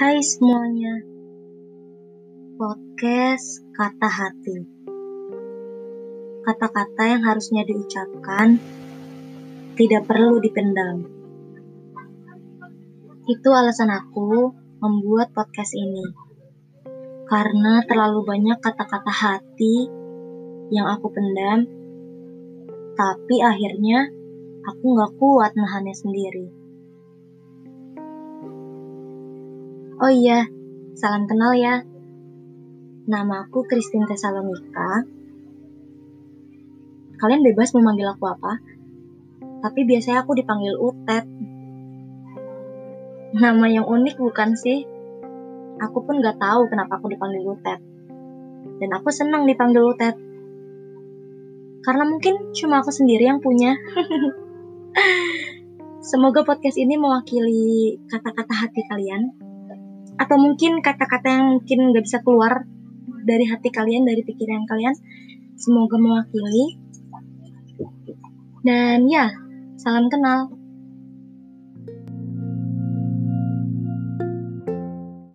Hai semuanya, podcast kata hati. Kata-kata yang harusnya diucapkan tidak perlu dipendam. Itu alasan aku membuat podcast ini. Karena terlalu banyak kata-kata hati yang aku pendam, tapi akhirnya aku gak kuat nahannya sendiri. Oh iya, salam kenal ya. Nama aku Christine Tesalonika. Kalian bebas memanggil aku apa, tapi biasanya aku dipanggil Utet. Nama yang unik bukan sih? Aku pun gak tahu kenapa aku dipanggil Utet. Dan aku senang dipanggil Utet. Karena mungkin cuma aku sendiri yang punya. Semoga podcast ini mewakili kata-kata hati kalian atau mungkin kata-kata yang mungkin nggak bisa keluar dari hati kalian, dari pikiran kalian, semoga mewakili. Dan ya, salam kenal.